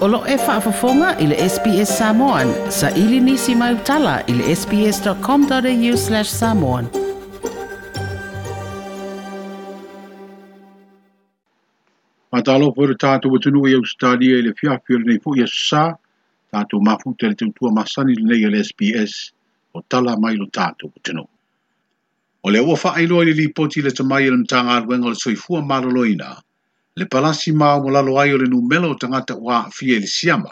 Olo e whaafafonga i le SPS Samoan. Sa ili nisi mai utala i le sps.com.au slash samoan. Ma talo tātou watunu i Australia i le fiafio le neifu i a sā. Tātou mafu te le teutua masani le nei i le SPS. O tala mai lo tātou watunu. O le ua whaailoa i le lipoti le tamai i e le mtanga alwenga le soifua maraloina. Ma talo pura le palasi ma o lalo ai o le numelo o tangata wa fie le siama,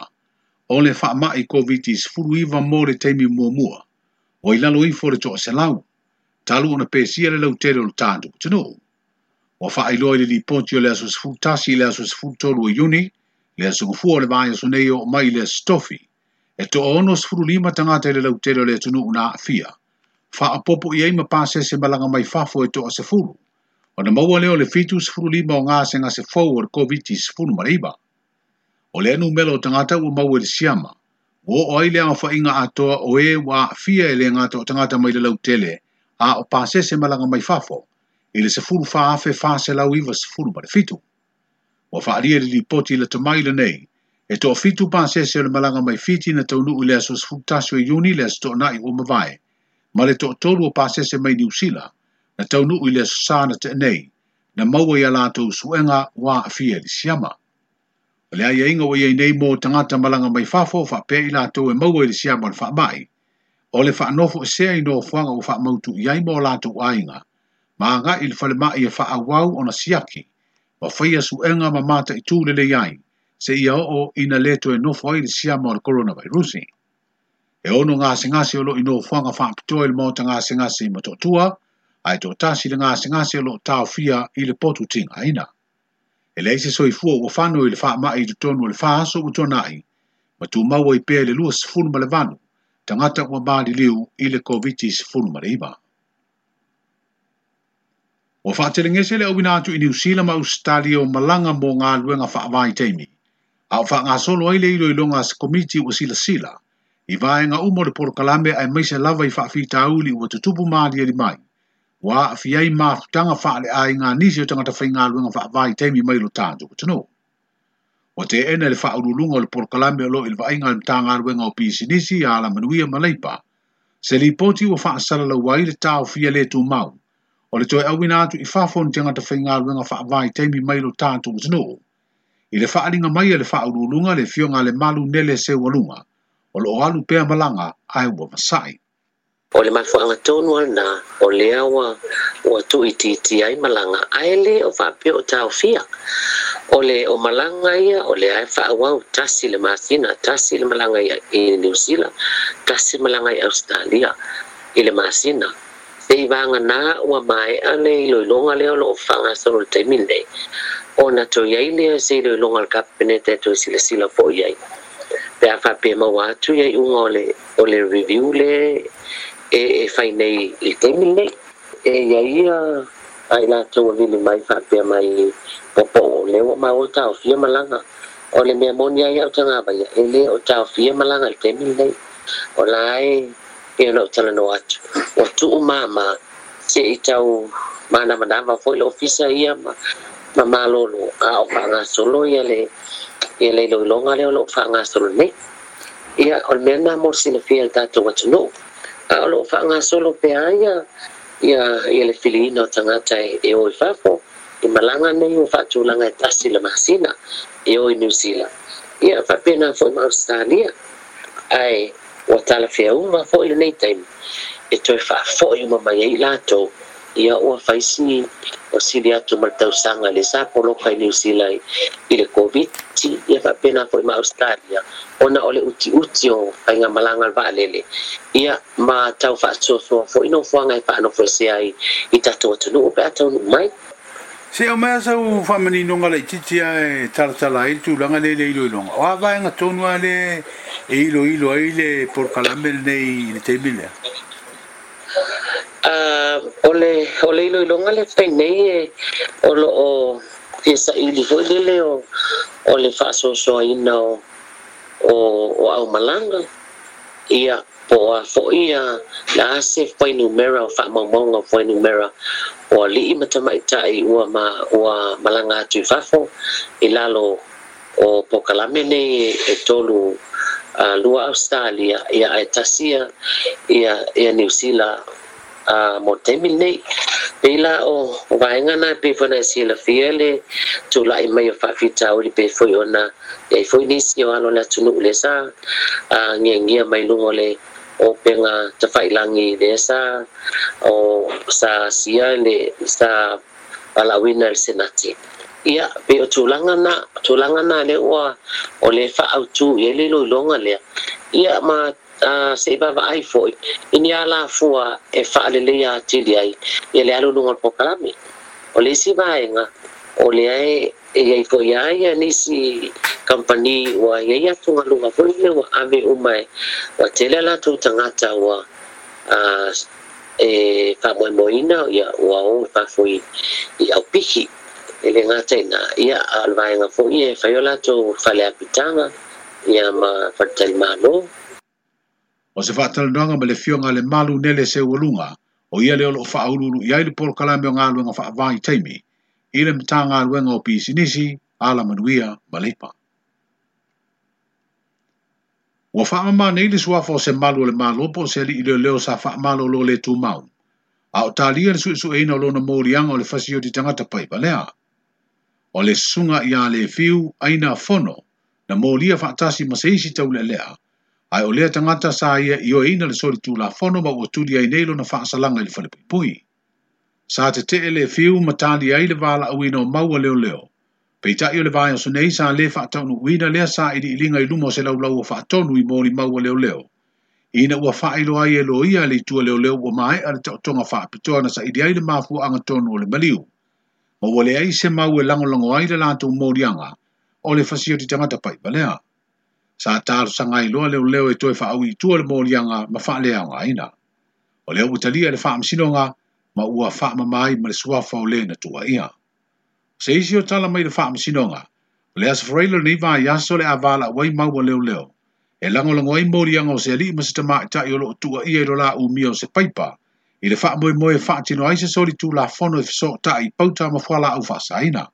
o le wha ma i COVID-19 furu iwa mō le teimi mua mua, o i lalo i fo le toa selau, talu ona pēsia le lau tere o le tāndu kutano. O wha ai loa i le li ponti o le e aso sifu tasi le aso sifu tolu o yuni, le aso ngufua le vāia suneio o mai le stofi, e to ono sifuru lima tangata i le lau tere o le tunu una fia. Wha apopo i aima pāsese malanga mai fafo e toa sifuru o na maua leo le fitu sifuru lima o ngase ngase fau o le COVID-19 sifuru mariba. O le anu mele o tangata ua maua le siama, wo o ai le awha inga atoa o e wa fia e le ngata o tangata mai le lau tele, a o pase se malanga mai fafo, i le sifuru faafe faase lau iwa sifuru mare fitu. Wa faaria le li poti le tamai le nei, e to fitu pase se le malanga mai fiti na taunu u le aso sifuru tasio e i juni le aso tona i umavai, ma le to tolu o pase se mai ni usila, na tau nuu i le sasana te nei, na maua i alatou suenga wā fia di siama. O le aia inga wai nei mō tangata malanga mai fafo wha pē i lātou e maua i siama le wha mai, o le wha nofo e sea i nō fuanga o wha mautu i aimo o lātou ainga, ma anga i whale mai e wha awau o na siaki, wa whai suenga enga ma mata i tūlele i ai, se ia o ina leto e nofo i le siama o le coronavirusi. E ono ngāse ngāse o lo i nō fuanga wha apitoa i le mō tangāse ngāse i matotua, ai to tasi le ngāse ngāse lo tau fia i le potu tinga ina. E le se soi fua ua whanu i le wha mai i le tonu le wha aso ua tona i, ma tu maua i pēle lua funu ma le vanu, tangata ua bāli liu i le koviti funu ma le iba. Ua wha te lengese le awina atu i niusila ma ustali o malanga mō ngā luenga wha vai teimi, a ua wha ngā solo ai le ilo i longa se komiti ua sila sila, i vāenga umore porokalame ai maise lava i wha fita uli ua tutupu maa li mai wa afia i mafutanga faa le ai nga nisi o tangata whai ngā luenga faa vai teimi mai lo tānto ko tano. Wa te ena le faa ululunga o le porokalame lo ilva ai ngā mta ngā luenga o pisi nisi ala manuia ma leipa. Se li poti wa faa sala la wai le tau fia le tō mau. O le toe awina tu i fon ni ta fainga lu nga fa vai teimi mai lo tānto ko tano. I le faa alinga mai e le faa ululunga le fionga le malu nele se walunga. O lo alu pea malanga ai wa masai. o le mafuaagatonu ala na o lea aua ua tuʻitiiti ai malaga ae lē o faapea o taofia o le o malaga ia o le ae faauau tasi le masina tasi le malaga i new zealand tasi malaga i australia i le masina sei vaganā ua maeʻa le iloiloga lea o loo faagasolo le taimi lenei ona toi ai lea se iloiloga le kapeneta e toe silasila foʻi ai pe a faapea maua atu iai uga o le review le e e fai nei i te mile e ia ia ai la tau ni mai fa pe mai popo le o ma o tau fia malanga o le mea moni ai au tanga ba ia e le o tau fia malanga i te mile o la ai e no tala no atu o tu mama se i tau mana manama foi lo ofisa ia ma à, à, ma malolo a o fanga solo ia le ia le lo longa le o lo fanga solo ne ia o mea na mo sina fia tatou atu no a o loo faagasolo pea ia ia ia le filiina e, e o tagata e o i fafo i malaga nei ua faatulaga e tasi le masina e o i niuzila ia faapena foi ma ausitalia ae ua talafea uma foi lenei taimi e toe faafoʻi uma mai ai latou ia ua faisini o sili atu ma le tausaga le sa poloka i niusila i le koviti ia faapena foʻi ma australia ona o le utiuti o faigamalaga le vaalele ia ma tau faatoasoa foʻi nofoaga e faanofosea ai i tatou atunuu pe a taunuu mai se o mea sau faamaninoga laʻitiiti a e talatala ai le tulaga lei le iloiloga o avaega tonu a le e iloilo ai le porokalame lenei i le taimi lea a uh, ole ole ilo ilonga le penei e olo o e sa ili foi lele o o le faso so ina o o, o au malanga ia po a fo ia la ase foi numera o fa mamonga foi numera o li matamaita i ua ma ua malanga atu fafo ilalo o pokalame nei e tolu uh, lua Australia ia aetasia ia, ia New Zealand À, một thế minh đi vì là ô vài ngàn ai bị phân xì là phía lê chủ lại mày phải phi cháu đi bị phơi ôn na à. để phơi đi siêu alo là chủ nụ lê sa à nghe nghe mày luôn lê o penga te fai langi de sa o sa sia le sa ala winner senati ia pe o anh na tulanga na le wa o le fa au tu ye le lo longa le ia mà uh, se vava ai foi ini ala fua e fa le le ya tili ai e le alu ngol pokalami o le si vaenga o le ai e ai foi ai e ani si e company wa ia ia tunga lunga foi le wa ave umai wa tele la tu tangata wa uh, ah, e fa mo moina ia wa o e fa foi i au pihi e le ngata ina ia alvaenga foi e fa yo la tu fa le apitanga ia ma fa tel malo o se faatalanoaga ma le fioga a le malu nele seualuga o ia lea o loo faaulu i ai le polokalame o galuega faavai taimi i le matagaluega o pisinisi alamanuia ma leipa ua faamamā nei le suafa o se malu o le malopo o se alii leoleo sa faamalo o loo lē tumau a o talia le suʻesuʻeina o lona moliaga o le fasi o te tagata paipalea o le susuga iā lē fiu aina fono na molia faatasi fa se isi tauleʻaleʻa ai o lea tangata sa ia i o eina le sori tū la fono ma ua tūri ai neilo na whaasalanga ili whalipipui. Sa te te ele fiu ma tāni ai le vāla au ino maua leo leo. Pei tai o le vāia so nei sa le whaatonu uina lea sa i di ilinga i lumo se lau lau o whaatonu i mōli maua leo leo. Ina ua whaailo ai e loia le tua leo leo ua mai ala tau tonga whaapitoa na sa i di ai le mafu anga tonu o le maliu. Ma wale ai se maua e lango lango ai le lātou mōri anga o le fasio di tangata pai balea. Pai balea sa taro sangai loa leo le e toi faa ui tua le mōri anga ma faa lea anga ina. O leo utalia le faa msino nga ma fa faa mamai ma le fa ole na tua ia. Se isi o tala mai le fa msino nga, le asa freilo ni vaa yaso le avala wai maua le leo. E lango lango ai mōri anga o se ali ma se tama i lo o tua ia i lola u mio se paipa. I le fa faa mwe mwe faa tino se soli tu la fono e fiso tae i pauta ma fuala au faa saina.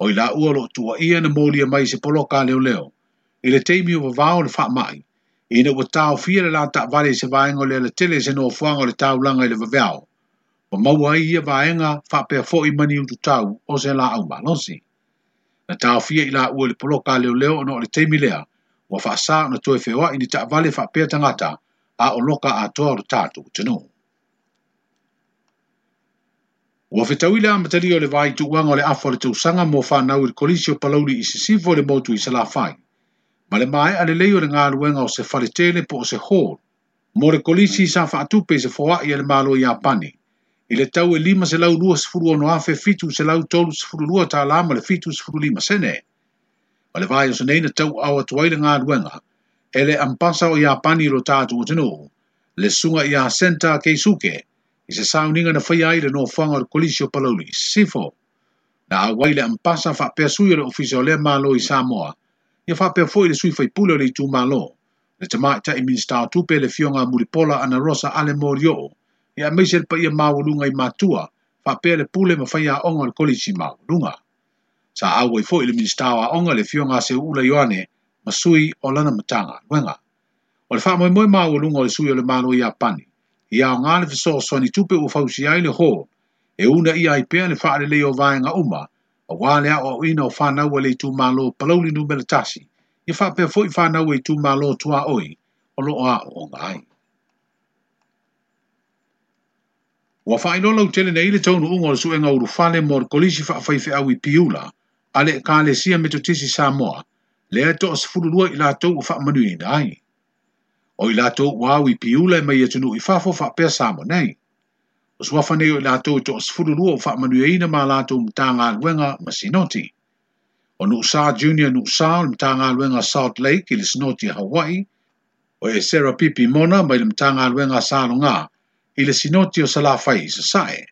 O i la ua loo tua ia na mōri mai se poloka le leo. leo e le teimi o vavao le faa mai, e na ua tau fia le lata vale se vaenga le le tele se no fuanga le tau langa le vavao, o maua i a vaenga faa pea fo i mani utu tau o se la au balonsi. Na tau fia i la ua le poloka leo leo no le teimi lea, ua faa sa na toe fewa i ni ta vale faa tangata a o loka a toa le tatu tenu. Ua fetawila amatari o le vai tu o le afo le tausanga mo faa nau i kolisio palauli i sisifo le motu i salafai. fai ma le mai a le leio le ngā o se whare po o se hōn. Mō re kolisi sa whaatupe se fōa i le mālo i apani. I le tau e lima se lau lua se furu ono afe fitu se lau tolu se furu lua tā lama le fitu se furu lima sene. Ma le vai o se neina tau au atuai le ngā ruenga, e le ampasa o i apani i lo tātu o tenu, le sunga i a senta kei suke, i se sauninga na whai aire no whanga o kolisi o palauli. Sifo, na awai le ampasa fa pēsui o le ofisio le mālo i Samoa, ia whapea fwoi le sui fai pule le i tū mālo. Le te mai ta i minista tupe le fionga muripola ana rosa ale mori o. Ia meisel pa ia mawalunga i matua, mātua, whapea le pule ma whai a onga le kolisi mawalunga. Sa awai e fwoi le minista a onga le fionga se ula yoane, ma sui o lana matanga, wenga. O le whamoe moe mawalunga le sui o le mālo i apani. Ia o ngāle fiso o swani tupe o fausi ai le ho, e una ia i pēne ale leo vāenga uma, a wale o ina o fana wa le tu malo palauli nu mele tasi. Ia fa pe fo i fana wa e tu malo tua oi o lo a o ngai. Wa fa ino lau tele na ile tonu ungo su enga uru fale mor kolisi fa fa fe awi piula ale ka le sia me to tisi sa moa le to as fulu lua i la tou fa manu ai. O i la tou wa awi piula e mai e tunu i fa fo fa pe sa mo nei o sua fane o lato to sfulu o fa manu e ina ma lato mta nga luenga ma sinoti. O nu sa junior nu sa o mta nga luenga Salt Lake ili sinoti Hawaii, o e Sarah Pipi Mona ma ili mta nga luenga sa lo nga sinoti o sala fai sa sae.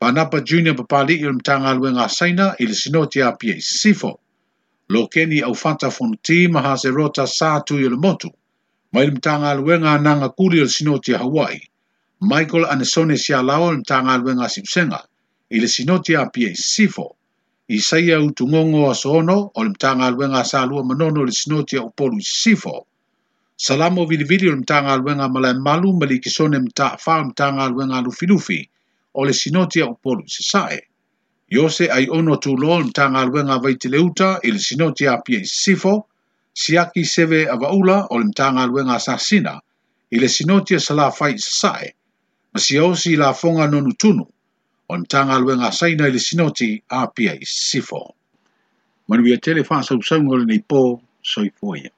Pa junior papali pali ili mta nga luenga saina ili sinoti a pia i sifo. Lo keni au fanta fon ti maha se rota sa tu ili motu, ma ili mta nga luenga nanga kuli ili sinoti Hawaii. Michael Anesone sia lao ni tanga alwe ngā simsenga, i le sinoti a pie sifo, i sai au tungongo a soono, o le mtanga alwe ngā sālua manono le sinoti a upolu sifo. Salamo vili vili o le mtanga alwe ngā malai malu, mali kisone mta fa o le mtanga alwe ngā lufi lufi, o le sinoti a upolu sisae. Yose ai ono tu lo le mtanga alwe ngā vaiti leuta, i le sinoti a pie sifo, siaki seve avaula o le mtanga alwe ngā sasina, i le sinoti a salafai sisae, ma si si la fonga nonu tunu, on tanga luenga saina ili sinoti apia i sifo. Manu ia tele faa sa usangole nei po, soi foia.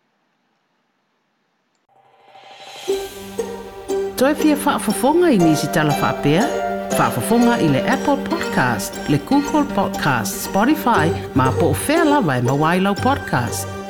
Toi pia faa fofonga i nisi tala faa pia? Faa fofonga i le Apple Podcast, le Google Podcast, Spotify, ma po fela vai e mawailau podcast.